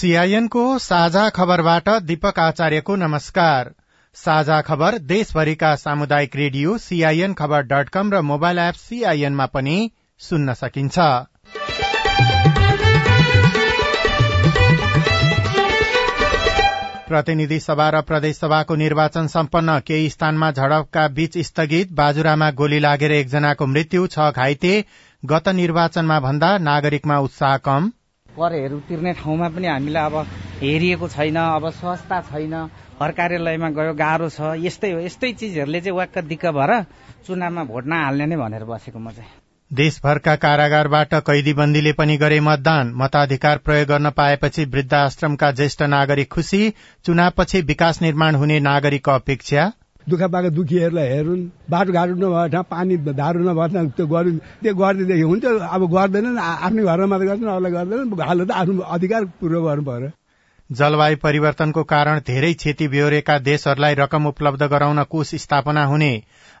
सीआईएनको साझा खबरबाट दीपक आचार्यको नमस्कार। साझा खबर देशभरिका सामुदायिक radio CIN Khabar dot com र मोबाइल एप सीआईएनमा पनि सुन्न सकिन्छ। प्रतिनिधि सभा र प्रदेश सभाको निर्वाचन सम्पन्न केही स्थानमा झडपका बीच स्थगित बाजुरामा गोली लागेर एकजनाको मृत्यु छ घाइते। गत निर्वाचनमा भन्दा नागरिकमा उत्साह कम। करहरू तिर्ने ठाउँमा पनि हामीलाई अब हेरिएको छैन अब सस्ता छैन हर कार्यालयमा गयो गाह्रो छ यस्तै हो। यस्तै चिजहरूले चाहिँ वाक्क दिक्क भएर चुनावमा भोट नहाल्ने नै भनेर बसेको म चाहिँ। देशभरका कारागारबाट कैदीबन्दीले पनि गरे मतदान। मताधिकार प्रयोग गर्न पाएपछि वृद्धाश्रमका ज्येष्ठ नागरिक खुशी चुनावपछि विकास निर्माण हुने नागरिकको अपेक्षा। दुःख पाएको दुखीहरूलाई हेरुन् बाटोघाटो नभए ठाउँ पानी धारो नभए त्यो गरू त्यो गरिदिँदेखि हुन्छ अब गर्दैनन् आफ्नै घरमा मात्रै गर्छन् अरूलाई गर्दैन हाल त आफ्नो अधिकार पूर्व गर्नु पर्यो जलवायु परिवर्तनको कारण धेरै क्षति बेहोरेका देशहरूलाई रकम उपलब्ध गराउन कोष स्थापना हुने।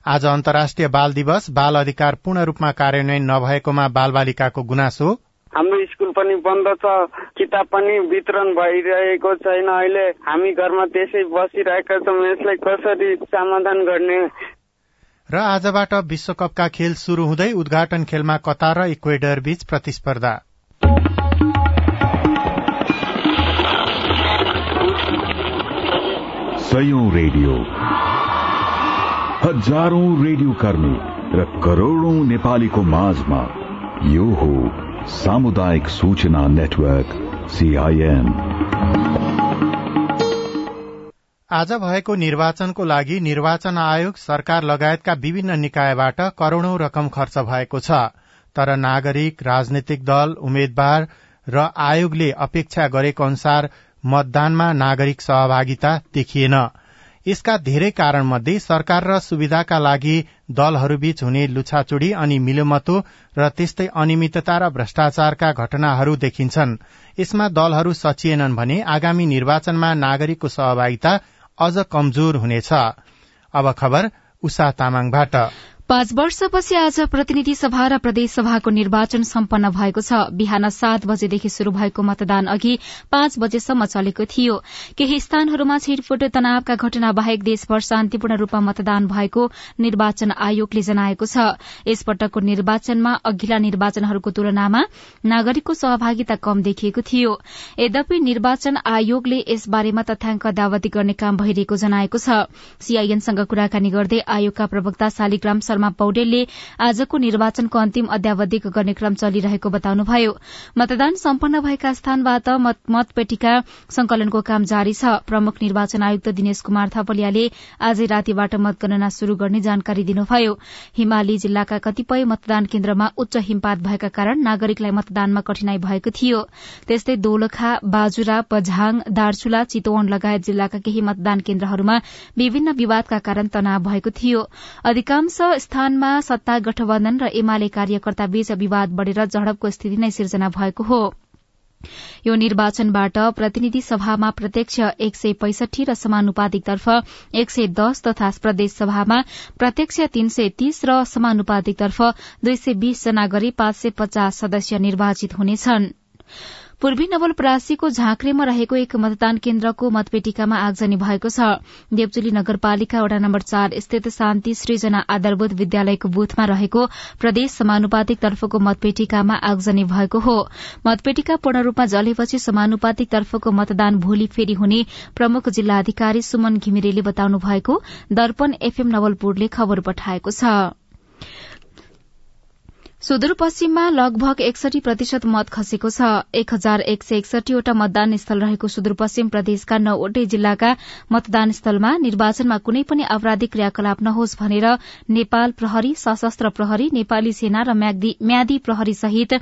आज अन्तर्राष्ट्रिय बाल दिवस बाल अधिकार पूर्ण रूपमा कार्यान्वयन नभएकोमा बाल बालिकाको गुनासो। हाम्रो स्कुल पनि बन्द छ किताब पनि वितरण भइरहेको छैन। अहिले हामी घरमा त्यसै बसिरहेका छौँ यसलाई कसरी समाधान गर्ने? र आजबाट विश्वकपका खेल शुरू हुँदै उद्घाटन खेलमा कतार र इक्वेडर बीच प्रतिस्पर्धा। सयौं रेडियो। हजारौं रेडियो कर्मी र करोड़ौं नेपालीको माझमा यो हो सामुदायिक सूचना नेटवर्क सीआईएन आज भएको निर्वाचनको लागि निर्वाचन आयोग सरकार लगायतका विभिन्न निकायबाट करोड़ौं रकम खर्च भएको छ। तर नागरिक राजनैतिक दल उम्मेद्वार र आयोगले अपेक्षा गरेको अनुसार मतदानमा नागरिक सहभागिता देखिएन। यसका धेरै कारण मध्ये सरकार र सुविधाका लागि दलहरूबीच हुने लुछाचुड़ी अनि मिलोमतो र त्यस्तै अनियमितता र भ्रष्टाचारका घटनाहरू देखिन्छन्। यसमा दलहरू सचिएनन् भने आगामी निर्वाचनमा नागरिकको सहभागिता अझ कमजोर हुनेछ। पाँच वर्षपछि आज प्रतिनिधि सभा र प्रदेश सभाको निर्वाचन सम्पन्न भएको छ। बिहान सात बजेदेखि शुरू भएको मतदान अघि पाँच बजेसम्म चलेको थियो। केही स्थानहरूमा छिटफुट तनावका घटना बाहेक देशभर शान्तिपूर्ण रूपमा मतदान भएको निर्वाचन आयोगले जनाएको छ। यसपटकको निर्वाचनमा अघिल्ला निर्वाचनहरूको तुलनामा नागरिकको सहभागिता कम देखिएको थियो। यद्यपि निर्वाचन आयोगले यस बारेमा तथ्याङ्क अदावती गर्ने काम भइरहेको जनाएको छ। सीआईएनसँग कुराकानी गर्दै आयोगका प्रवक्ता शालिग्राम शर्मा पौडेलले आजको निर्वाचनको अन्तिम अध्यावधिक गर्ने क्रम चलिरहेको बताउनुभयो। मतदान सम्पन्न भएका स्थानबाट मतपेटिका संकलनको काम जारी छ। प्रमुख निर्वाचन आयुक्त दिनेश कुमार थपलियाले आजै रातिबाट मतगणना शुरू गर्ने जानकारी दिनुभयो। हिमाली जिल्लाका कतिपय मतदान केन्द्रमा उच्च हिमपात भएका कारण नागरिकलाई मतदानमा कठिनाई भएको थियो। त्यस्तै दोलखा बाजुरा पझाङ दार्चुला चितवन लगायत जिल्लाका केही मतदान केन्द्रहरूमा विभिन्न विवादका कारण तनाव भएको थियो। अधिकांश स्थानमा सत्ता गठबन्धन र एमाले कार्यकर्ता बीच विवाद बढ़ेर झड़पको स्थिति नै सिर्जना भएको हो। यो निर्वाचनबाट प्रतिनिधि सभामा प्रत्यक्ष एक सय पैसठी र समानुपातिकतर्फ एक सय दस तथा प्रदेश सभामा प्रत्यक्ष तीन सय तीस र समानुपातिकतर्फ दुई सय बीस जना गरी पाँच सय पचास सदस्य निर्वाचित हुनेछन्। पूर्वी नवलपरासीको झाँक्रेमा रहेको एक मतदान केन्द्रको मतपेटिकामा आगजनी भएको छ। देवचुली नगरपालिका वडा नम्बर चार स्थित शान्ति सृजना आधारभूत विद्यालयको बुथमा रहेको प्रदेश समानुपातिक तर्फको मतपेटिकामा आगजनी भएको हो। मतपेटिका पूर्ण रूपमा जलेपछि समानुपातिक तर्फको मतदान भोलि फेरि हुने प्रमुख जिल्ला अधिकारी सुमन घिमिरेले बताउनु भएको दर्पण एफएम नवलपुरले खबर पठाएको छ। सुदूरपश्चिममा लगभग एकसठी प्रतिशत मत खसेको छ। एक हजार एक सय एकसठीवटा मतदान स्थल रहेको सुदूरपश्चिम प्रदेशका नौवटै जिल्लाका मतदान स्थलमा निर्वाचनमा कुनै पनि आपराधिक क्रियाकलाप नहोस् भनेर नेपाल प्रहरी सशस्त्र प्रहरी नेपाली सेना र म्यादी प्रहरी सहित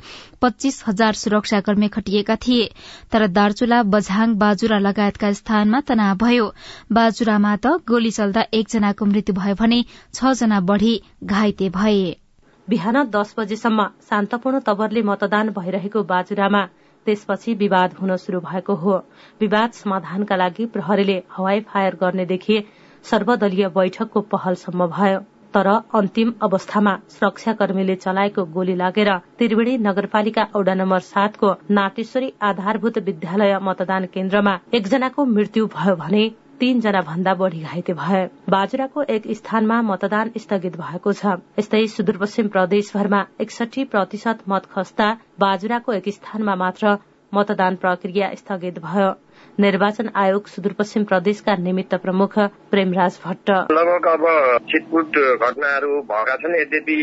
पच्चीस हजार सुरक्षाकर्मी खटिएका थिए। तर दार्चुला बझाङ बाजुरा लगायतका स्थानमा तनाव भयो। बाजुरामा त गोली चल्दा एकजनाको मृत्यु भयो भने छ जना बढ़ी घाइते भए। बिहान दस बजेसम्म शान्तपूर्ण तवरले मतदान भइरहेको बाजुरामा त्यसपछि विवाद हुन शुरू भएको हो। विवाद समाधानका लागि प्रहरीले हवाई फायर गर्नेदेखि सर्वदलीय बैठकको पहलसम्म भयो। तर अन्तिम अवस्थामा सुरक्षाकर्मीले चलाएको गोली लागेर त्रिवेणी नगरपालिका औडा नम्बर सातको नाटेश्वरी आधारभूत विद्यालय मतदान केन्द्रमा एकजनाको मृत्यु भयो भने तीनजना भन्दा बढ़ी घाइते भए। बाजुराको एक स्थानमा मतदान स्थगित भएको छ। यस्तै सुदूरपश्चिम प्रदेशभरमा एकसठी प्रतिशत मत खस्दा बाजुराको एक स्थानमा मात्र मतदान प्रक्रिया स्थगित भयो। निर्वाचन आयोग सुदूरपश्चिम प्रदेशका निमित्त प्रमुख प्रेमराज भट्ट। लगभग अब छिटपुट घटनाहरू भएका छन्। यद्यपि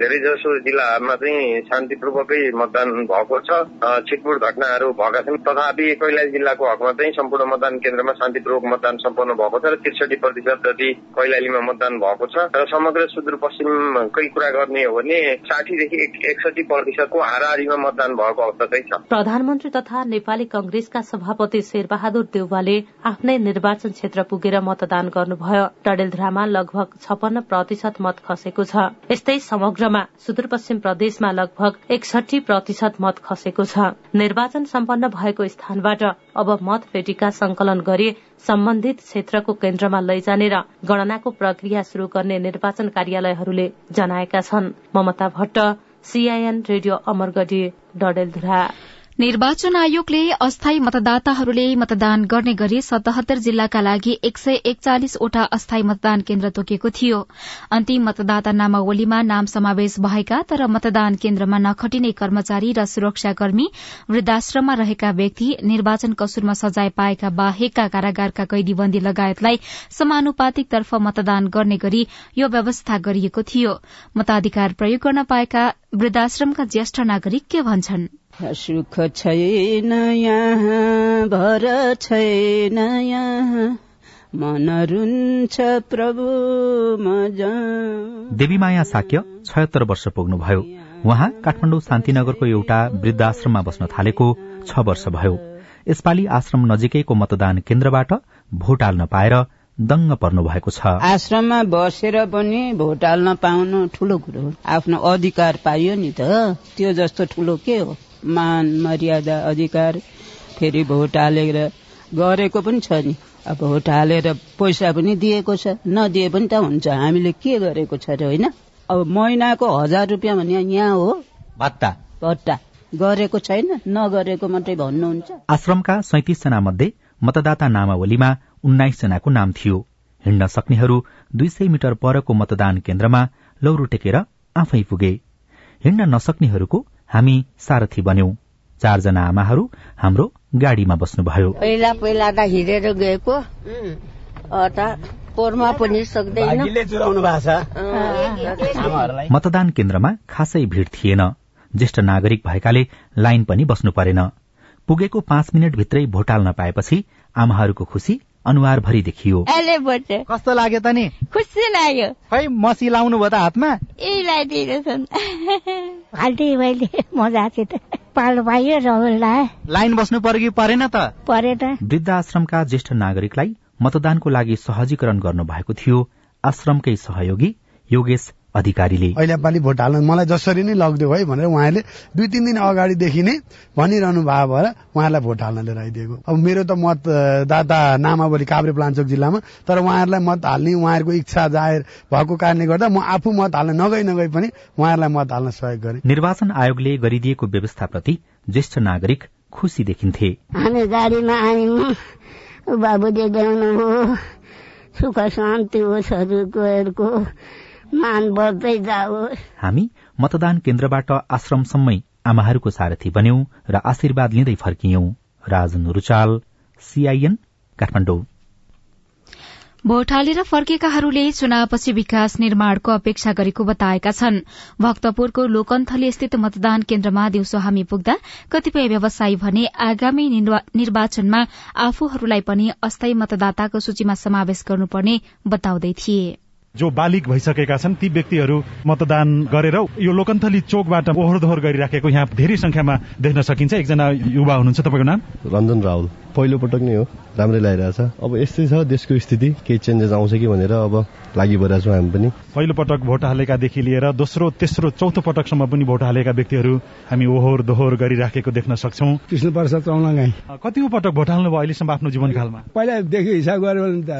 धेरै जसो जिल्लाहरूमा चाहिँ शान्तिपूर्वकै मतदान भएको छ। छिटपुट घटनाहरू भएका छन्। तथापि कैलाली जिल्लाको हकमा चाहिँ सम्पूर्ण मतदान केन्द्रमा शान्तिपूर्वक मतदान सम्पन्न भएको छ र त्रिसठी प्रतिशत जति कैलालीमा मतदान भएको छ। र समग्र सुदूरपश्चिमकै कुरा गर्ने हो भने साठीदेखि एकसठी प्रतिशतको हाराहारीमा मतदान भएको अवस्था चाहिँ छ। प्रधानमन्त्री तथा नेपाली कंग्रेसका सभापति शेरबा बहादुर देउवाले आफ्नै निर्वाचन क्षेत्र पुगेर मतदान गर्नुभयो। डडेलधुरामा लगभग छपन्न प्रतिशत मत खसेको छ। यस्तै समग्रमा सुदूरपश्चिम प्रदेशमा लगभग एकसठी प्रतिशत मत खसेको छ। निर्वाचन सम्पन्न भएको स्थानबाट अब मत पेटिका संकलन गरी सम्बन्धित क्षेत्रको केन्द्रमा लैजाने र गणनाको प्रक्रिया शुरू गर्ने निर्वाचन कार्यालयहरूले जनाएका छन्। Mamata Bhatta CIN radio Amargadhi Dadeldhura. निर्वाचन आयोगले अस्थायी मतदाताहरूले मतदान गर्ने गरी सतहत्तर जिल्लाका लागि एक सय एकचालिसवटा अस्थायी मतदान केन्द्र तोकेको थियो। अन्तिम मतदाता नामावलीमा नाम समावेश भएका तर मतदान केन्द्रमा नखटिने कर्मचारी र सुरक्षाकर्मी वृद्धाश्रममा रहेका व्यक्ति निर्वाचन कसुरमा सजाय पाएका बाहेकका कारागारका कैदीबन्दी लगायतलाई समानुपातिकतर्फ मतदान गर्ने गरी यो व्यवस्था गरिएको थियो। मताधिकार प्रयोग गर्न पाएका वृद्धाश्रमका ज्येष्ठ नागरिक के भन्छन्? सुख छैन यहाँ भर छैन यहाँ मन रुन्छ प्रभु देवीमाया साक्य छयत्तर वर्ष पुग्नुभयो। उहाँ काठमाडौँ शान्तिनगरको एउटा वृद्धाश्रममा बस्न थालेको छ वर्ष भयो। यसपालि आश्रम नजिकैको मतदान केन्द्रबाट भोट हाल्न पाएर दङ्ग पर्नु भएको छ। आश्रममा बसेर पनि भोट हाल्न पाउनु ठूलो कुरो हो। आफ्नो अधिकार पाइयो नि त। त्यो जस्तो ठूलो के हो? मान मर्यादा अधिकार फेरि भोट हालेर गरेको पनि छ नि। अब भोट हालेर पैसा पनि दिएको छ नदिए पनि त हुन्छ। हामीले के गरेको छ र होइन? अब महिनाको हजार रुपियाँ भने यहाँ हो। भत्ता। भत्ता। गरेको छैन नगरेको मात्रै भन्नुहुन्छ। आश्रमका सैतिस जना मध्ये मतदाता नामावलीमा उन्नाइस जनाको नाम थियो। हिँड्न सक्नेहरू दुई सय मिटर परको मतदान केन्द्रमा लौरो टेकेर आफै पुगे। हिँड्न नसक्नेहरूको हामी सारथी बन्यौं। चारजना आमाहरू हाम्रो गाडीमा बस्नुभयो। पहिला पहिला त हिँडेर गएको। पोरमा पनि सक्दैन। मतदान केन्द्रमा खासै भीड़ थिएन। ज्येष्ठ नागरिक भएकाले लाइन पनि बस्नु परेन। पुगेको पाँच मिनटभित्रै भोट हाल्न पाएपछि आमाहरूको खुशी अनुहारभरि देखियो। कस्तो लाग्यो त नि? खुसी लाग्यो। खै मसी लाउनु भयो त हातमा? ए त। लाइन बस्नु पर्यो कि परेन त? परे त वृद्ध आश्रमका ज्येष्ठ नागरिकलाई मतदानको लागि सहजीकरण गर्नु भएको थियो। आश्रमकै सहयोगी योगेश अधिकारीले। अहिले पालि भोट हाल्न मलाई जसरी नै लगिदियो है भनेर उहाँले दुई तिन दिन अगाडिदेखि नै भनिरहनु भयो भएर उहाँलाई भोट हाल्न लिएर आइदिएको अब मेरो त मत दादा नामावली काभ्रे प्लान्चोक जिल्लामा तर उहाँहरूलाई मत हाल्ने उहाँहरूको इच्छा जाहेर भएको कारणले गर्दा म आफू मत हाल्न नगई नगई पनि उहाँहरूलाई मत हाल्न सहयोग गरेँ। निर्वाचन आयोगले गरिदिएको व्यवस्थाप्रति ज्येष्ठ नागरिक खुसी देखिन्थे। हामी गाडीमा आयौँ। बाबुले ल्याउनु हो। सुख शान्ति होस् हजुरको मान बढ्दै जाओस् हामी मतदान केन्द्रबाट आश्रमसम्मै आमाहरूको सारथी बन्यौं र आशीर्वाद लिँदै फर्कियौं। राजन रुचाल सीआईएन काठमाडौँ। भोट हालेर फर्केकाहरूले चुनावपछि विकास निर्माणको अपेक्षा गरेको बताएका छन्। भक्तपुरको लोकन्थली स्थित मतदान केन्द्रमा दिउँसो हामी पुग्दा कतिपय व्यवसायी भने आगामी निर्वाचनमा आफूहरूलाई पनि अस्थायी मतदाताको सूचीमा समावेश गर्नुपर्ने बताउँदै थिए। जो बालिक भइसकेका छन् ती व्यक्तिहरू मतदान गरेर यो लोकन्थली चोकबाट ओहोर दोहोर गरिराखेको यहाँ धेरै संख्यामा देख्न सकिन्छ। एकजना युवा हुनुहुन्छ तपाईँको नाम? रञ्जन राहुल पहिलो पटक नै हो राम्रै लागिरहेछ। अब यस्तै छ देशको स्थिति केही चेन्जेस आउँछ कि भनेर अब लागि छौँ हामी पनि। पहिलो पटक भोट हालेकादेखि लिएर दोस्रो तेस्रो चौथो पटकसम्म पनि भोट हालेका व्यक्तिहरू हामी ओहोर दोहोर गरिराखेको देख्न सक्छौँ। कृष्ण प्रसाद चौलागाई कति पटक भोट हाल्नुभयो अहिलेसम्म आफ्नो जीवनकालमा? पहिलादेखि हिसाब गऱ्यो भने त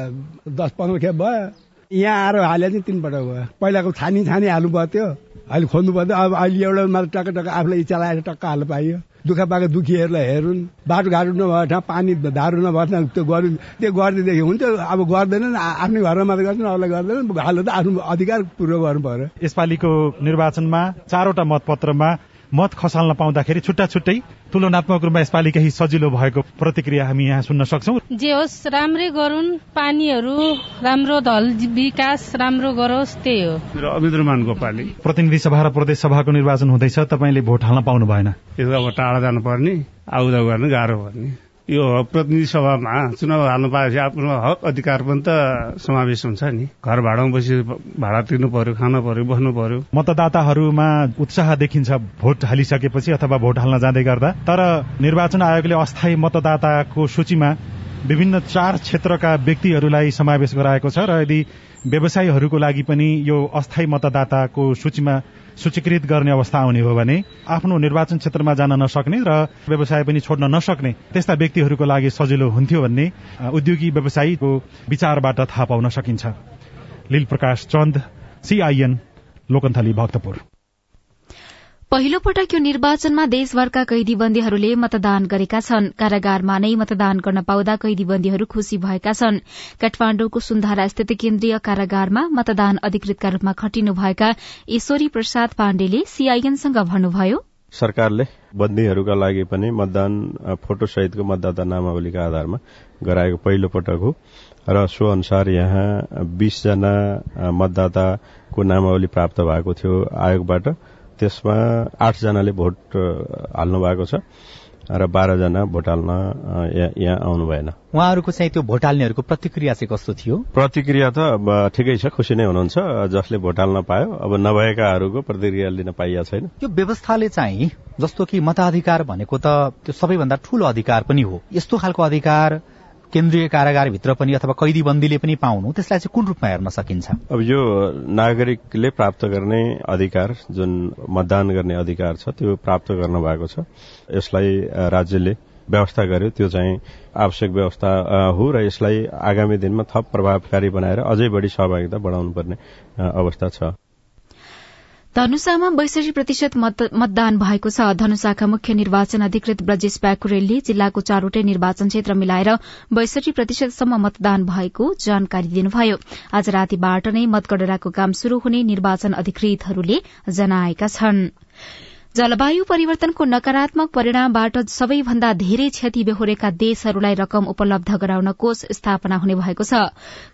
दस पन्ध्र खेप भयो। यहाँ आएर हाले चाहिँ पटक भयो। पहिलाको छानी छानी हाल्नु पर्थ्यो अहिले खोज्नु पर्थ्यो अब अहिले एउटा मात्र टक्क टक्क आफूलाई इच्छा लागेर टक्क हाल्नु पाइयो। दुःख पाएको दुखीहरूलाई हेरुन्। बाटोघाटो नभए ठाउँ पानी धारो नभए ठाउँ त्यो गर्नु त्यो गरिदिएदेखि हुन्छ। अब गर्दैनन्। आफ्नै घरमा मात्रै गर्छन्। अरूलाई गर्दैन हाल्नु त आफ्नो अधिकार पूर्व गर्नु पर्यो। यसपालिको निर्वाचनमा चारवटा मतपत्रमा मत खसाल्न पाउँदाखेरि छुट्टा छुट्टै तुलनात्मक रूपमा यसपालि केही सजिलो भएको प्रतिक्रिया हामी यहाँ सुन्न सक्छौ। जे होस् राम्रै गरून् पानीहरू राम्रो धल विकास राम्रो गरोस् त्यही हो। अमिद्रमान गोपाली। प्रतिनिधि सभा र प्रदेश सभाको निर्वाचन हुँदैछ तपाईँले भोट हाल्न पाउनु भएन। अब टाढा जानुपर्ने आउजा गर्न गाह्रो पर्ने यो प्रतिनिधि सभामा चुनाव हाल्नु पाएपछि आफ्नो हक अधिकार पनि त समावेश हुन्छ नि। घर भाडामा बसी भाडा तिर्नु पर्यो खानु पर्यो बस्नु पर्यो। मतदाताहरूमा उत्साह देखिन्छ भोट हालिसकेपछि अथवा भोट हाल्न जाँदै गर्दा। तर निर्वाचन आयोगले अस्थायी मतदाताको सूचीमा विभिन्न चार क्षेत्रका व्यक्तिहरूलाई समावेश गराएको छ र यदि व्यवसायीहरूको लागि पनि यो अस्थायी मतदाताको सूचीमा सूचीकृत गर्ने अवस्था आउने हो भने आफ्नो निर्वाचन क्षेत्रमा जान नसक्ने र व्यवसाय पनि छोड्न नसक्ने त्यस्ता व्यक्तिहरूको लागि सजिलो हुन्थ्यो भन्ने उद्योगी व्यवसायीको विचारबाट थाहा पाउन सकिन्छ। लील प्रकाश चन्द सीआईएन लोकन्थली भक्तपुर। पहिलो पटक यो निर्वाचनमा देशभरका कैदीबन्दीहरूले मतदान गरेका छन्। कारागारमा नै मतदान गर्न पाउँदा कैदीबन्दीहरू खुशी भएका छन्। काठमाण्डुको सुन्धारा स्थित केन्द्रीय कारागारमा मतदान अधिकृतका रूपमा खटिनुभएका ईश्वरी प्रसाद पाण्डेले सीआईएनसँग भन्नुभयो। सरकारले बन्दीहरूका लागि पनि मतदान फोटो सहितको मतदाता नामावलीका आधारमा गराएको पहिलो पटक हो। र सो अनुसार यहाँ बीसजना मतदाताको नामावली प्राप्त भएको थियो आयोगबाट। त्यसमा आठजनाले भोट हाल्नु भएको छ र बाह्रजना भोट हाल्न यहाँ आउनु भएन। उहाँहरूको चाहिँ त्यो भोट हाल्नेहरूको प्रतिक्रिया चाहिँ कस्तो थियो? प्रतिक्रिया त ठिकै छ खुसी नै हुनुहुन्छ जसले भोट हाल्न पायो। अब नभएकाहरूको प्रतिक्रिया लिन पाइएको छैन। त्यो व्यवस्थाले चाहिँ जस्तो कि मताधिकार भनेको त त्यो सबैभन्दा ठूलो अधिकार पनि हो। यस्तो खालको अधिकार केन्द्रीय कारागारभित्र पनि अथवा कैदीबन्दीले पनि पाउनु त्यसलाई चाहिँ कुन रूपमा हेर्न सकिन्छ? अब यो नागरिकले प्राप्त गर्ने अधिकार जुन मतदान गर्ने अधिकार छ त्यो प्राप्त गर्न भएको छ। यसलाई राज्यले व्यवस्था गर्यो त्यो चाहिँ आवश्यक व्यवस्था हो र यसलाई आगामी दिनमा थप प्रभावकारी बनाएर अझै बढी सहभागिता बढाउनु पर्ने अवस्था छ। धनुषामा बैसठी प्रतिशत मतदान भएको छ। धनुषाका मुख्य निर्वाचन अधिकृत ब्रजेश प्याकुरेलले जिल्लाको चारवटै निर्वाचन क्षेत्र मिलाएर बैसठी प्रतिशतसम्म मतदान भएको जानकारी दिनुभयो। आज रातिबाट नै मतगणनाको काम शुरू हुने निर्वाचन अधिकृतहरूले जनाएका छनृ। जलवायु परिवर्तनको नकारात्मक परिणामबाट सबैभन्दा धेरै क्षति बेहोरेका देशहरूलाई रकम उपलब्ध गराउन कोष स्थापना हुने भएको छ।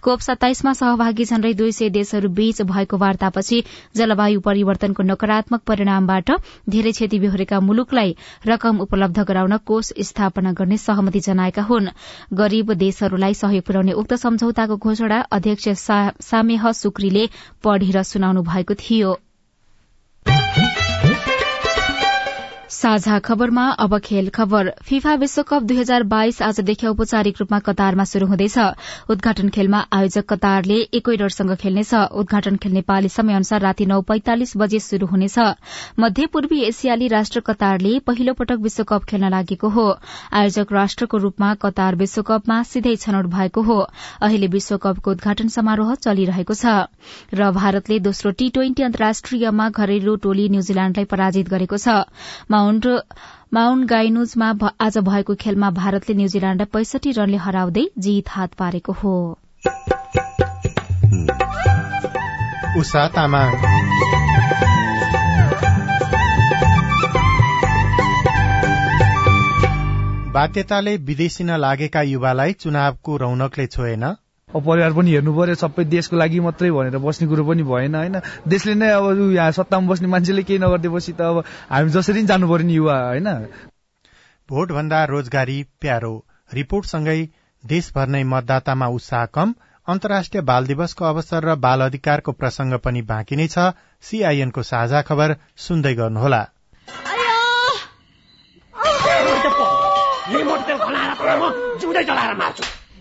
कोप सत्ताइसमा सहभागी झण्डै दुई सय देशहरू बीच भएको वार्तापछि जलवायु परिवर्तनको नकारात्मक परिणामबाट धेरै क्षति बेहोरेका मुलुकलाई रकम उपलब्ध गराउन कोष स्थापना गर्ने सहमति जनाएका हुन्। गरीब देशहरूलाई सहयोग पुर्याउने उक्त सम्झौताको घोषणा अध्यक्ष सामेह सुक्रीले पढेर सुनाउनु भएको थियो। साझा खबरमा अब खेल खबर। फिफा विश्वकप दुई हजार बाइस आजदेखि औपचारिक रूपमा कतारमा शुरू हुँदैछ। उद्घाटन खेलमा आयोजक कतारले इक्वेडरसँग खेल्नेछ। उद्घाटन खेल नेपाली समय अनुसार राति नौ पैंतालिस बजे शुरू हुनेछ। मध्य पूर्वी एसियाली राष्ट्र कतारले पहिलो पटक विश्वकप खेल्न लागेको हो। आयोजक राष्ट्रको रूपमा कतार विश्वकपमा सिधै छनौट भएको हो। अहिले विश्वकपको उद्घाटन समारोह चलिरहेको छ। र भारतले दोस्रो टी ट्वेन्टी अन्तर्राष्ट्रियमा घरेलु टोली न्यूजील्याण्डलाई पराजित गरेको छ। माउन्ट माउन्ट गाइनुजमा आज भएको खेलमा भारतले न्यूजील्याण्डलाई पैसठी रनले हराउँदै जीत हात पारेको हो। बाध्यताले विदेशी लागेका युवालाई चुनावको रौनकले छोएन। परिवार पनि हेर्नु पर्यो सबै देशको लागि मात्रै भनेर बस्ने कुरो पनि भएन होइन? देशले नै अब यहाँ सत्तामा बस्ने मान्छेले केही नगरिदिएपछि त अब हामी जसरी पनि जानु पर्यो नि युवा होइन? भोटभन्दा रोजगारी प्यारो। रिपोर्टसँगै देशभर नै मतदातामा उत्साह कम। अन्तर्राष्ट्रिय बाल दिवसको अवसर र बाल अधिकारको प्रसंग पनि बाँकी नै छ। सीआईएनको साझा खबर सुन्दै गर्नुहोला।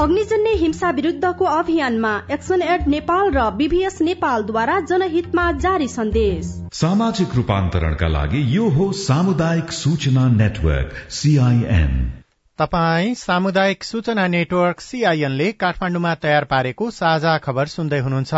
अग्निजन्य हिंसा विरूद्धको अभियानमा एक्सन एड नेपाल र बीभीएस नेपालद्वारा जनहितमा जारी सन्देश। सामाजिक रूपान्तरणका लागि यो हो सामुदायिक सूचना नेटवर्क सीआईएन तपाई सामुदायिक सूचना नेटवर्क सीआईएनले काठमाण्डुमा तयार पारेको साझा खबर सुन्दै हुनुहुन्छ।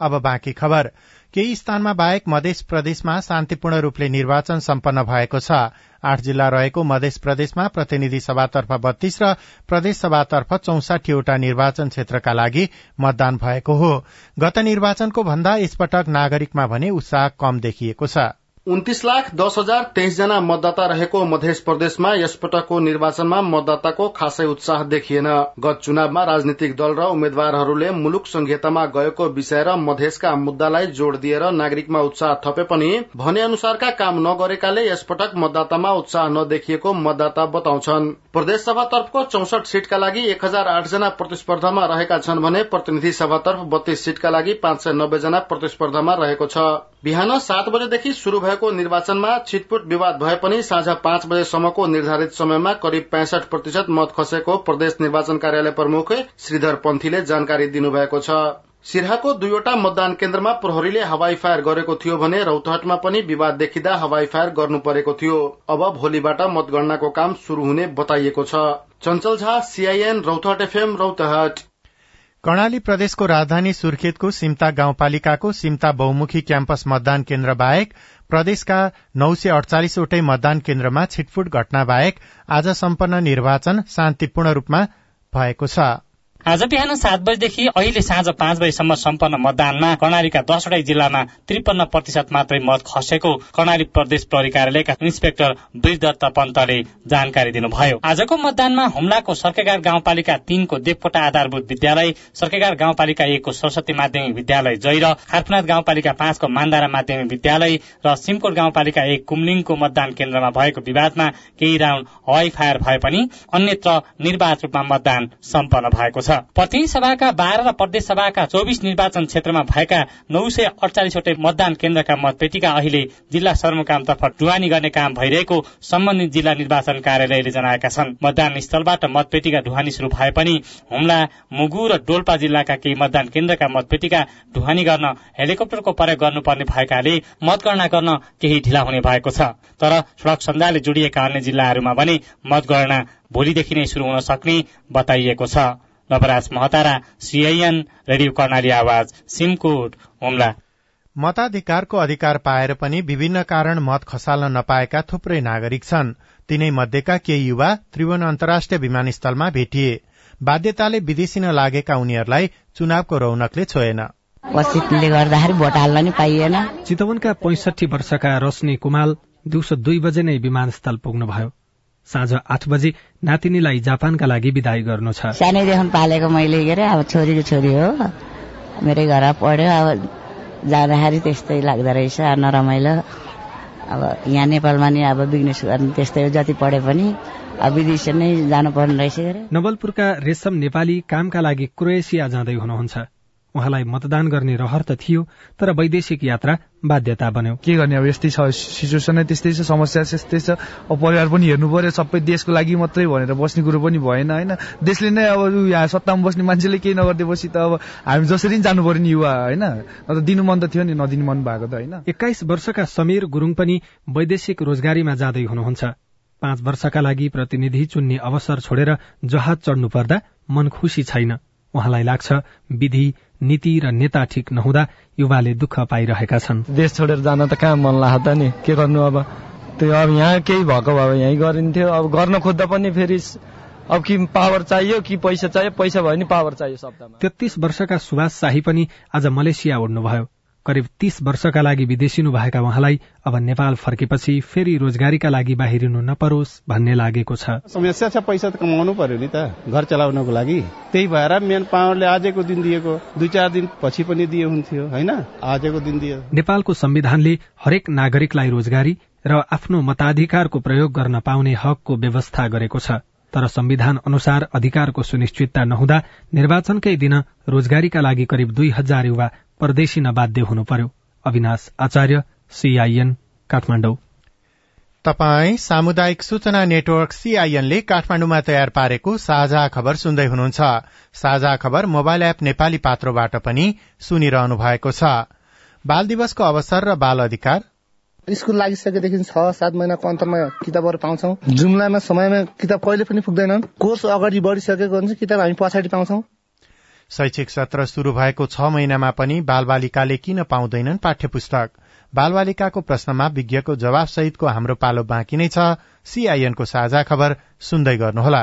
अब बाँकी खबर। केही स्थानमा बाहेक मध्य प्रदेशमा शान्तिपूर्ण रूपले निर्वाचन सम्पन्न भएको छ। आठ जिल्ला रहेको मध्य प्रदेशमा प्रतिनिधि सभातर्फ बत्तीस र प्रदेश सभातर्फ चौसाठीवटा निर्वाचन क्षेत्रका लागि मतदान भएको हो। गत निर्वाचनको भन्दा यसपटक नागरिकमा भने उत्साह कम देखिएको छ। उन्तिस लाख दस हजार तेइस जना मतदाता रहेको मध्य प्रदेशमा यसपटकको निर्वाचनमा मतदाताको खासै उत्साह देखिएन। गत चुनावमा राजनीतिक दल र उम्मेद्वारहरूले मुलुक संघीयतामा गएको विषय र मधेसका मुद्दालाई जोड़ दिएर नागरिकमा उत्साह थपे पनि भने अनुसारका काम नगरेकाले यसपटक मतदातामा उत्साह नदेखिएको मतदाता बताउँछन्। प्रदेश सभातर्फको चौसठ सीटका लागि एक हजार आठ जना प्रतिस्पर्धामा रहेका छन् भने प्रतिनिधि सभातर्फ बत्तीस सीटका लागि पाँच सय नब्बे जना प्रतिस्पर्धामा रहेको छ। बिहान सात बजेदेखि शुरू भएको निर्वाचनमा छिटपुट विवाद भए पनि साँझ पाँच बजेसम्मको निर्धारित समयमा करिब पैंसठ प्रतिशत मत खसेको प्रदेश निर्वाचन कार्यालय प्रमुख श्रीधर पन्थीले जानकारी दिनुभएको छ। सिरहाको दुईवटा मतदान केन्द्रमा प्रहरीले हवाई फायर गरेको थियो भने रौतहटमा पनि विवाद देखिँदा हवाई फायर गर्नु परेको थियो। अब भोलिबाट मतगणनाको काम शुरू हुने बताइएको छ। Chanchal Jha CIN Rautahat FM Rautahat. Karnali प्रदेशको राजधानी सुर्खेतको सिम्ता गाउँपालिकाको सिम्ता बहुमुखी क्याम्पस मतदान केन्द्र बाहेक प्रदेशका नौ सय अडचालिसवटै मतदान केन्द्रमा छिटफुट घटना बाहेक आज सम्पन्न निर्वाचन शान्तिपूर्ण रूपमा भएको छ। आज बिहान सात बजेदेखि अहिले साँझ पाँच बजेसम्म सम्पन्न मतदानमा कर्णालीका दसवटै जिल्लामा त्रिपन्न प्रतिशत मात्रै मत खसेको कर्णाली प्रदेश प्रहरी कार्यालयका इन्सपेक्टर वृदत्त पन्तले जानकारी दिनुभयो। आजको मतदानमा हुम्लाको सर्केगार गाउँपालिका तीनको देवकोटा आधारभूत विद्यालय सर्केगार गाउँपालिका एकको सरस्वती माध्यमिक विद्यालय जैर खारफुनाथ गाउँपालिका पाँचको मान्दारा माध्यमिक विद्यालय र सिमकोट गाउँपालिका एक कुमलिङको मतदान केन्द्रमा भएको विवादमा केही राउण्ड हवाई फायर भए पनि अन्यत्र निर्वाध रूपमा मतदान सम्पन्न भएको छ। प्रतिनिधि सभाका बाह्र र प्रदेश सभाका चौबिस निर्वाचन क्षेत्रमा भएका नौ सय अडचालिसवटै मतदान केन्द्रका मतपेटिका अहिले जिल्ला सदरमुकामतर्फ ढुवानी गर्ने काम भइरहेको सम्बन्धित जिल्ला निर्वाचन कार्यालयले जनाएका छन्। मतदान स्थलबाट मतपेटिका ढुवानी शुरू भए पनि हुम्ला मुगु र डोल्पा जिल्लाका केही मतदान केन्द्रका मतपेटिका ढुवानी गर्न हेलिकप्टरको प्रयोग गर्नुपर्ने भएकाले मतगणना गर्न केही ढिला हुने भएको छ। तर सड़क सञ्जालले जोडिएका अन्य जिल्लाहरूमा भने मतगणना भोलिदेखि नै शुरू हुन सक्ने बताइएको छ। Nawaraj Mahatara CIN radio Karnali Awaj Simkot Humla. मताधिकारको अधिकार पाएर पनि विभिन्न कारण मत खसाल्न नपाएका थुप्रै नागरिक छन्। तिनै मध्येका केही युवा त्रिभुवन अन्तर्राष्ट्रिय विमानस्थलमा भेटिए। बाध्यताले विदेशी लागेका उनीहरूलाई चुनावको रौनकले छोएन। पश्चितले गर्दाखेरि भोट हाल्न नि पाइएन। चितवनका पैंसठी वर्षका रश्मि कुमाल दिउँसो दुई बजे नै विमानस्थल पुग्नुभयो। साँझ आठ बजे नातिनीलाई जापानका लागि विदाई गर्नु छ। सानैदेखि पालेको मैले के अरे अब छोरीको छोरी हो। मेरै घर पढ्यो अब जाँदाखेरि त्यस्तै लाग्दो रहेछ नरमाइलो। अब यहाँ नेपालमा नि अब बिजनेस गर्ने त्यस्तै हो जति पढे पनि। अब विदेश नै जानुपर्ने रहेछ नवलपुरका रेशम नेपाली कामका लागि क्रोएसिया जाँदै हुनुहुन्छ। उहाँलाई मतदान गर्ने रहर त थियो तर वैदेशिक यात्रा बाध्यता बन्यो। के गर्ने अब यस्तै छ सिचुएसन त्यस्तै छ समस्या त्यस्तै छ। अब परिवार पनि हेर्नु पर्यो सबै देशको लागि मात्रै भनेर बस्ने कुरो पनि भएन होइन? देशले नै अब यहाँ सत्तामा बस्ने मान्छेले केही नगरिदिएपछि त अब हामी जसरी जानु पर्यो नि युवा होइन? दिनु मन त थियो नि नदिनु मन भएको त होइन? एक्काइस वर्षका समीर गुरुङ पनि वैदेशिक रोजगारीमा जाँदै हुनुहुन्छ। पाँच वर्षका लागि प्रतिनिधि चुन्ने अवसर छोडेर जहाज चढ्नु पर्दा मन खुसी छैन। उहाँलाई लाग्छ विधि नीति र नेता ठिक नहुँदा युवाले दुःख पाइरहेका छन्। देश छोडेर जान त कहाँ मन लाग्छ त नि? के गर्नु अब? त्यो अब यहाँ केही भएको भए यहीँ गरिन्थ्यो। अब गर्न खोज्दा पनि फेरि अब कि पावर चाहियो कि पैसा चाहियो? पैसा भयो नि पावर चाहियो शब्दमा। तेत्तीस वर्षका सुभाष शाही पनि आज मलेसिया उड्नुभयो करिब तीस वर्षका लागि विदेशिनु भएका उहाँलाई अब नेपाल फर्केपछि फेरि रोजगारीका लागि बाहिरिनु नपरोस् भन्ने लागेको छ। समस्या छ पैसा त कमाउनु पर्यो नि त घर चलाउनको लागि। त्यही भएर मेन पावरले आजको दिन दिएको दुई चार दिन पछि पनि दिए हुन्थ्यो होइन? आजको दिन दियो। नेपालको संविधानले हरेक नागरिकलाई रोजगारी र आफ्नो मताधिकारको प्रयोग गर्न पाउने हकको व्यवस्था गरेको छ। तर संविधान अनुसार अधिकारको सुनिश्चितता नहुँदा निर्वाचनकै दिन रोजगारीका लागि करिब दुई हजार युवा परदेशी नबाध्य हुनु पर्यो अविनाश आचार्य सीआईएन काठमाडौँ। तपाई सामुदायिक सूचना नेटवर्क सीआईएनले काठमाडौँमा तयार पारेको साझा खबर सुन्दै हुनुहुन्छ। साझा खबर मोबाइल एप नेपाली पात्रोबाट पनि सुनिरहनु भएको छ। बाल दिवसको अवसर र बाल अधिकार स्कुल लागिसकेदेखि छ सात महिनाको अन्तमा किताबहरू पाउँछौ। जुम्लामा समयमा किताब कहिले पनि पुग्दैन कोर्स अगाडि बढिसकेको हुन्छ किताब हामी पछाडि पाउँछौ। शैक्षिक सत्र शुरू भएको छ महिनामा पनि बालबालिकाले किन पाउँदैनन् पाठ्य पुस्तक बालबालिकाको प्रश्नमा विज्ञको जवाब सहितको हाम्रो पालो बाँकी नै छ। सीआईएनको साझा खबर सुन्दै गर्नुहोला।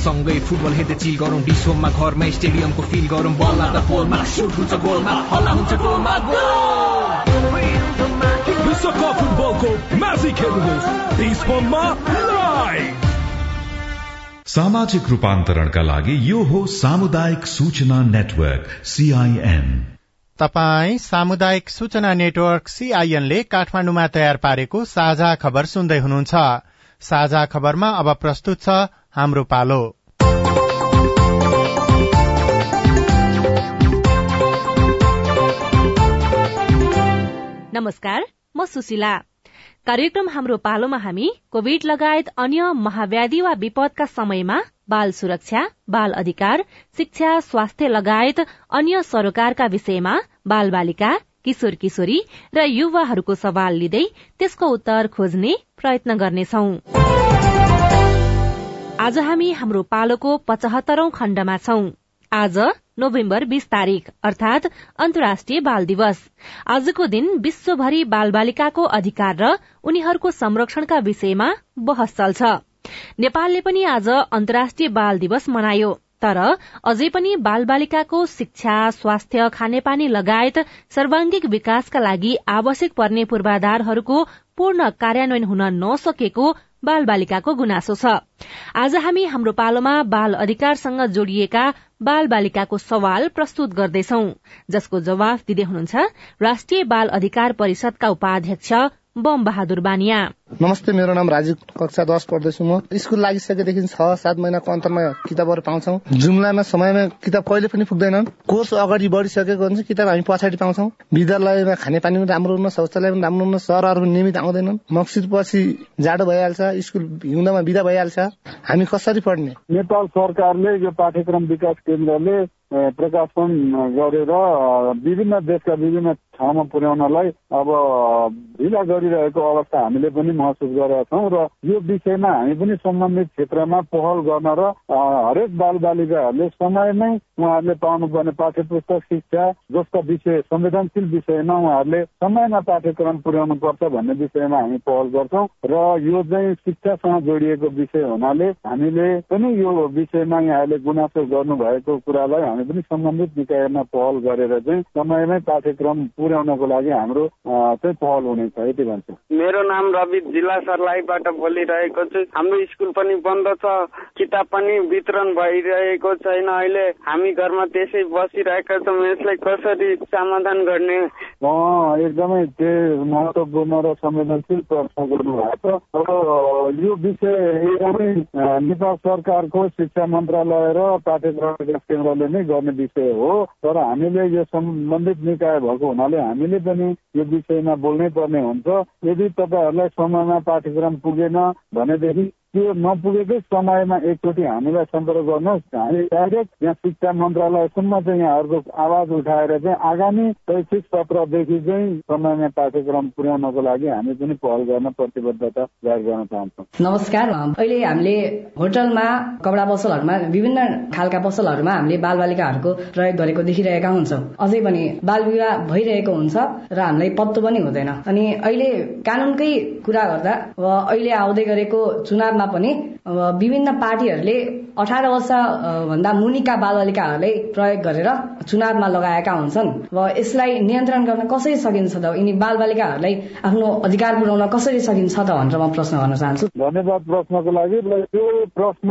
सँगै फुटबल हेर्दै चिल गरौँ। डिसोममा घरमा स्टेडियमको फिल गरौँ। बल लाग्दा पोलमा सुट हुन्छ गोलमा हल्ला हुन्छ गोलमा विश्वकप फुटबलको म्याजिक हेर्नुहोस्। डिसोममा लाइभ। सामाजिक रूपान्तरणका लागि यो हो सामुदायिक सूचना नेटवर्क सीआईएन तपाई सामुदायिक सूचना नेटवर्क सीआईएनले काठमाडौँमा तयार पारेको साझा खबर सुन्दै हुनुहुन्छ। साझा खबरमा अब प्रस्तुत छ हाम्रो पालो। नमस्कार म सुशीला। कार्यक्रम हाम्रो पालोमा हामी कोविड लगायत अन्य महाव्याधि वा विपदका समयमा बाल सुरक्षा बाल अधिकार शिक्षा स्वास्थ्य लगायत अन्य सरोकारका विषयमा बाल बालिका किशोर किशोरी र युवाहरूको सवाल लिँदै त्यसको उत्तर खोज्ने प्रयत्न गर्नेछौ। आज हामी हाम्रो पालोको पचहत्तरौं खण्डमा छौं। आज नोभेम्बर बीस तारीक अर्थात अन्तर्राष्ट्रिय बाल दिवस। आजको दिन विश्वभरि बाल बालिकाको अधिकार र उनीहरूको संरक्षणका विषयमा बहस चल्छ नेपालले पनि आज अन्तर्राष्ट्रिय बाल दिवस मनायो। तर अझै पनि बालबालिकाको शिक्षा स्वास्थ्य खानेपानी लगायत सर्वांगिक विकासका लागि आवश्यक पर्ने पूर्वाधारहरूको पूर्ण कार्यान्वयन हुन नसकेको बाल बालिकाको गुनासो छ। आज हामी हाम्रो पालोमा बाल अधिकारसँग जोडिएका बाल बालिकाको सवाल प्रस्तुत गर्दैछौ जसको जवाफ दिँदै हुनुहुन्छ राष्ट्रिय बाल अधिकार परिषदका उपाध्यक्ष बम बहादुर बानिया। नमस्ते मेरो नाम राजीव कक्षा दस पढ्दैछु म। स्कुल लागिसकेदेखि छ सात महिनाको अन्तरमा किताबहरू पाउँछौ। जुम्लामा समयमा किताब कहिले पनि पुग्दैन कोर्स अगाडि बढिसकेको हुन्छ किताब हामी पछाडि पाउँछौ। विद्यालयमा खानेपानी पनि राम्रो हुन शौचालय पनि राम्रो हुन सरहरू पनि नियमित आउँदैनन्। मक्सिर पछि जाडो भइहाल्छ स्कुल हिउँदमा बिदा भइहाल्छ। हामी कसरी पढ्ने? नेपाल सरकारले यो पाठ्यक्रम विकास केन्द्रले प्रकाशन गरेर विभिन्न देशका विभिन्न ठाउँमा पुर्याउनलाई अब ढिला गरिरहेको अवस्था हामीले पनि महसुस गरेका छौँ र यो विषयमा हामी पनि सम्बन्धित क्षेत्रमा पहल गर्न र हरेक बाल बालिकाहरूले समयमै उहाँहरूले पाउनुपर्ने पाठ्य पुस्तक शिक्षा जस्ता विषय संवेदनशील विषयमा उहाँहरूले समयमा पाठ्यक्रम पुर्याउनु पर्छ भन्ने विषयमा हामी पहल गर्छौँ र यो चाहिँ शिक्षासँग जोडिएको विषय हुनाले हामीले पनि यो विषयमा यहाँहरूले गुनासो गर्नुभएको कुरालाई हामी पनि सम्बन्धित निकायमा पहल गरेर चाहिँ समयमै पाठ्यक्रम पुर्याउनको लागि हाम्रो चाहिँ पहल हुनेछ यति भन्छु। मेरो नाम रवि जिल्ला सर्लाहीबाट बोलिरहेको छु। हाम्रो स्कुल पनि बन्द छ किताब पनि वितरण भइरहेको छैन। अहिले हामी घरमा त्यसै बसिरहेका छौँ। यसलाई कसरी समाधान गर्ने? एकदमै त्यो महत्वपूर्ण र संवेदनशील प्रश्न गर्नुभएको छ। अब यो विषय एकदमै नेपाल सरकारको शिक्षा मन्त्रालय र पाठ्यक्रम विकास केन्द्रले नै गर्ने विषय हो। तर हामीले यो सम्बन्धित निकाय भएको हुनाले हामीले पनि यो विषयमा बोल्नै पर्ने हुन्छ। यदि तपाईँहरूलाई समयमा पाठ्यक्रम पुगेन भनेदेखि त्यो नपुगेकै समयमा एकचोटि हामीलाई सम्पर्क गर्नुहोस् हामी डाइरेक्ट यहाँ शिक्षा मन्त्रालयसम्म चाहिँ यहाँहरूको आवाज उठाएर चाहिँ आगामी शैक्षिक सत्रदेखि चाहिँ समयमा पाठ्यक्रम पुर्याउनको लागि हामी पनि पहल गर्न प्रतिबद्धता जाहेर गर्न चाहन्छौँ। नमस्कार। अहिले हामीले होटलमा कपडा पसलहरूमा विभिन्न खालका पसलहरूमा हामीले बाल बालिकाहरूको प्रयोग गरेको देखिरहेका हुन्छौँ। अझै पनि बाल विवाह भइरहेको हुन्छ र हामीलाई पत्तो पनि हुँदैन। अनि अहिले कानूनकै कुरा गर्दा अहिले आउँदै गरेको चुनाव पनि विभिन्न पार्टीहरूले अठार वर्ष भन्दा मुनिका बालबालिकाहरूलाई प्रयोग गरेर चुनावमा लगाएका हुन्छन् र यसलाई नियन्त्रण गर्न कसरी सकिन्छ त? यिनी बालबालिकाहरूलाई आफ्नो अधिकार पुर्याउन कसरी सकिन्छ त भनेर म प्रश्न गर्न चाहन्छु। धन्यवाद प्रश्नको लागि। यो प्रश्न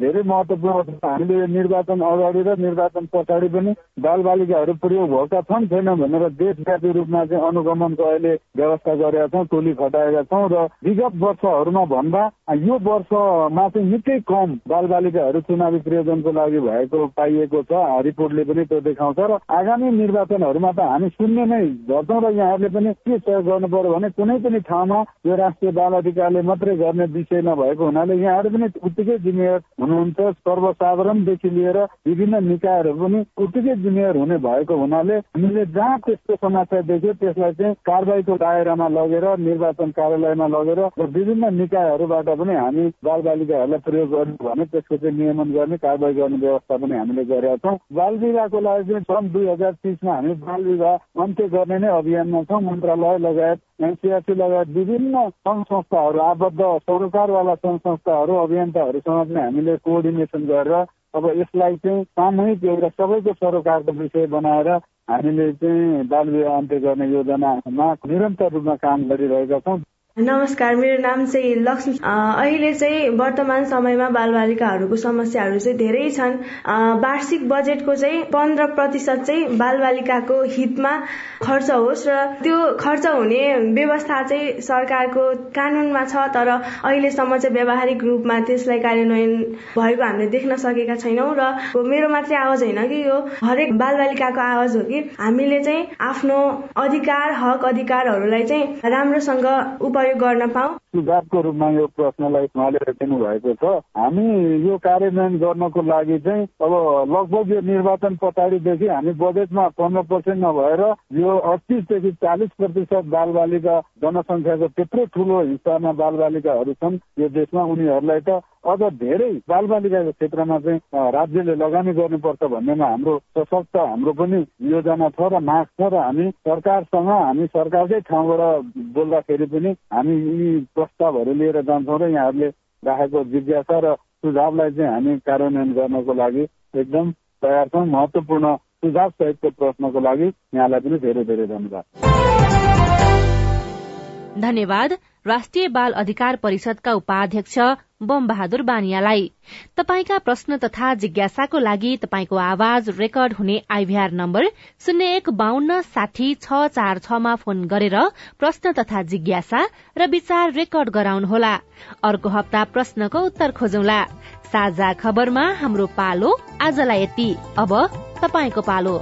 धेरै महत्वपूर्ण छ। हामीले निर्वाचन अगाडि र निर्वाचन पछाडि पनि बालबालिकाहरू प्रयोग भएका छन् छैन भनेर देशव्यापी रूपमा चाहिँ अनुगमनको अहिले व्यवस्था गरेका छौँ टोली खटाएका छौँ। र विगत वर्षहरूमा भन्दा यो वर्षमा चाहिँ निकै कम बाल बालबालिकाहरू चुनावी प्रयोजनको लागि भएको पाइएको छ रिपोर्टले पनि त्यो देखाउँछ र आगामी निर्वाचनहरूमा त हामी शून्य नै गर्छौँ र यहाँहरूले पनि के सहयोग गर्नु पर्यो भने कुनै पनि ठाउँमा यो राष्ट्रिय बाल अधिकारले मात्रै गर्ने विषय नभएको हुनाले यहाँहरू पनि उत्तिकै जिम्मेवार हुनुहुन्छ सर्वसाधारणदेखि लिएर विभिन्न निकायहरू पनि उत्तिकै जिम्मेवार हुने भएको हुनाले हामीले जहाँ त्यस्तो समस्या देख्यो त्यसलाई चाहिँ कारवाहीको दायरामा लगेर निर्वाचन कार्यालयमा लगेर र विभिन्न निकायहरूबाट पनि हामी बाल बालिकाहरूलाई प्रयोग गर्नु भने त्यसको चाहिँ नियमन गर्ने कारवाही गर्ने व्यवस्था पनि हामीले गरेका छौँ। बाल विवाहको लागि चाहिँ सन् दुई हजार तिसमा हामी बाल विवाह अन्त्य गर्ने नै अभियानमा छौँ। मन्त्रालय लगायत एनसिआरसी लगायत विभिन्न सङ्घ संस्थाहरू आबद्ध सरोकारवाला सङ्घ संस्थाहरू अभियन्ताहरूसँग पनि हामीले कोअर्डिनेसन गरेर अब यसलाई चाहिँ सामूहिक एउटा सबैको सरोकारको विषय बनाएर हामीले चाहिँ बाल विवाह अन्त्य गर्ने योजनामा निरन्तर रूपमा काम गरिरहेका छौँ। नमस्कार मेरो नाम चाहिँ लक्ष्मी अहिले चाहिँ वर्तमान समयमा बालबालिकाहरूको समस्याहरू चाहिँ धेरै छन्। वार्षिक बजेटको चाहिँ पन्ध्र प्रतिशत चाहिँ बालबालिकाको हितमा खर्च होस् र त्यो खर्च हुने व्यवस्था चाहिँ सरकारको कानूनमा छ तर अहिलेसम्म चाहिँ व्यावहारिक रूपमा त्यसलाई कार्यान्वयन भएको हामीले देख्न सकेका छैनौँ र मेरो मात्रै आवाज होइन कि यो? हरेक बालबालिकाको आवाज हो कि? हामीले चाहिँ आफ्नो अधिकार हक अधिकारहरूलाई चाहिँ राम्रोसँग उप प्रयोग गर्न पाऊ? सुझावको रूपमा यो प्रश्नलाई उहाँले दिनु भएको छ। हामी यो कार्यान्वयन गर्नको लागि चाहिँ अब लगभग यो निर्वाचन पछाडिदेखि हामी बजेटमा पन्ध्र पर्सेन्ट नभएर यो अडतिसदेखि चालिस प्रतिशत बालबालिका जनसङ्ख्याको त्यत्रो ठुलो हिस्सामा बालबालिकाहरू छन् यो देशमा। उनीहरूलाई त अझ धेरै बालबालिकाको क्षेत्रमा चाहिँ राज्यले लगानी गर्नुपर्छ भन्नेमा हाम्रो सशक्त हाम्रो पनि योजना छ र माग छ र हामी सरकारसँग हामी सरकारकै ठाउँबाट बोल्दाखेरि पनि हामी यी प्रस्तावहरू लिएर जान्छौँ र यहाँहरूले राखेको जिज्ञासा र सुझावलाई चाहिँ हामी कार्यान्वयन गर्नको लागि एकदम तयार छौँ। महत्वपूर्ण सुझाव सहितको प्रश्नको लागि यहाँलाई पनि धेरै धेरै धन्यवाद। धन्यवाद। राष्ट्रिय बाल अधिकार परिषदका उपाध्यक्ष बम बहादुर बानियालाई। तपाईँका प्रश्न तथा जिज्ञासाको लागि तपाईँको आवाज रेकर्ड हुने आइभीआर नम्बर शून्य एक बान्न साठी छ चार छमा फोन गरेर प्रश्न तथा जिज्ञासा र विचार रेकर्ड गराउनुहोला। अर्को हप्ता प्रश्नको उत्तर खोजौला। साझा खबरमा हाम्रो पालो आजलाई यति। अब तपाईँको पालो।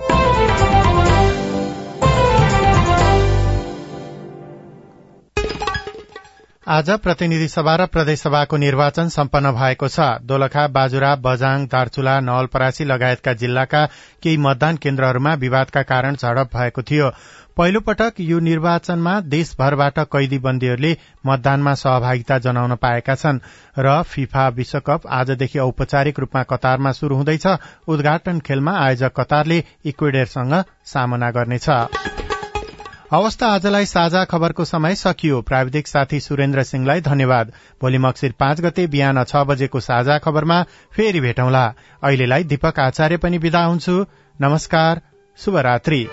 आज प्रतिनिधि सभा र प्रदेशसभाको निर्वाचन सम्पन्न भएको छ। दोलखा बाजुरा बजाङ दार्चुला नवलपरासी लगायतका जिल्लाका केही मतदान केन्द्रहरूमा विवादका कारण झडप भएको थियो। पहिलो पटक यो निर्वाचनमा देशभरबाट कैदी बन्दीहरूले मतदानमा सहभागिता जनाउन पाएका छन् र फिफा विश्वकप आजदेखि औपचारिक रूपमा कतारमा शुरू हुँदैछ। उद्घाटन खेलमा आयोजक कतारले इक्वेडरसँग सामना गर्नेछ। अवस्था आजलाई साझा खबरको समय सकियो। प्राविधिक साथी सुरेन्द्र सिंहलाई धन्यवाद। भोलि मक्सिर पाँच गते बिहान छ बजेको साझा खबरमा फेरि भेटौँला। अहिलेलाई दीपक आचार्य पनि विदा हुन्छु। नमस्कार। शुभरात्री।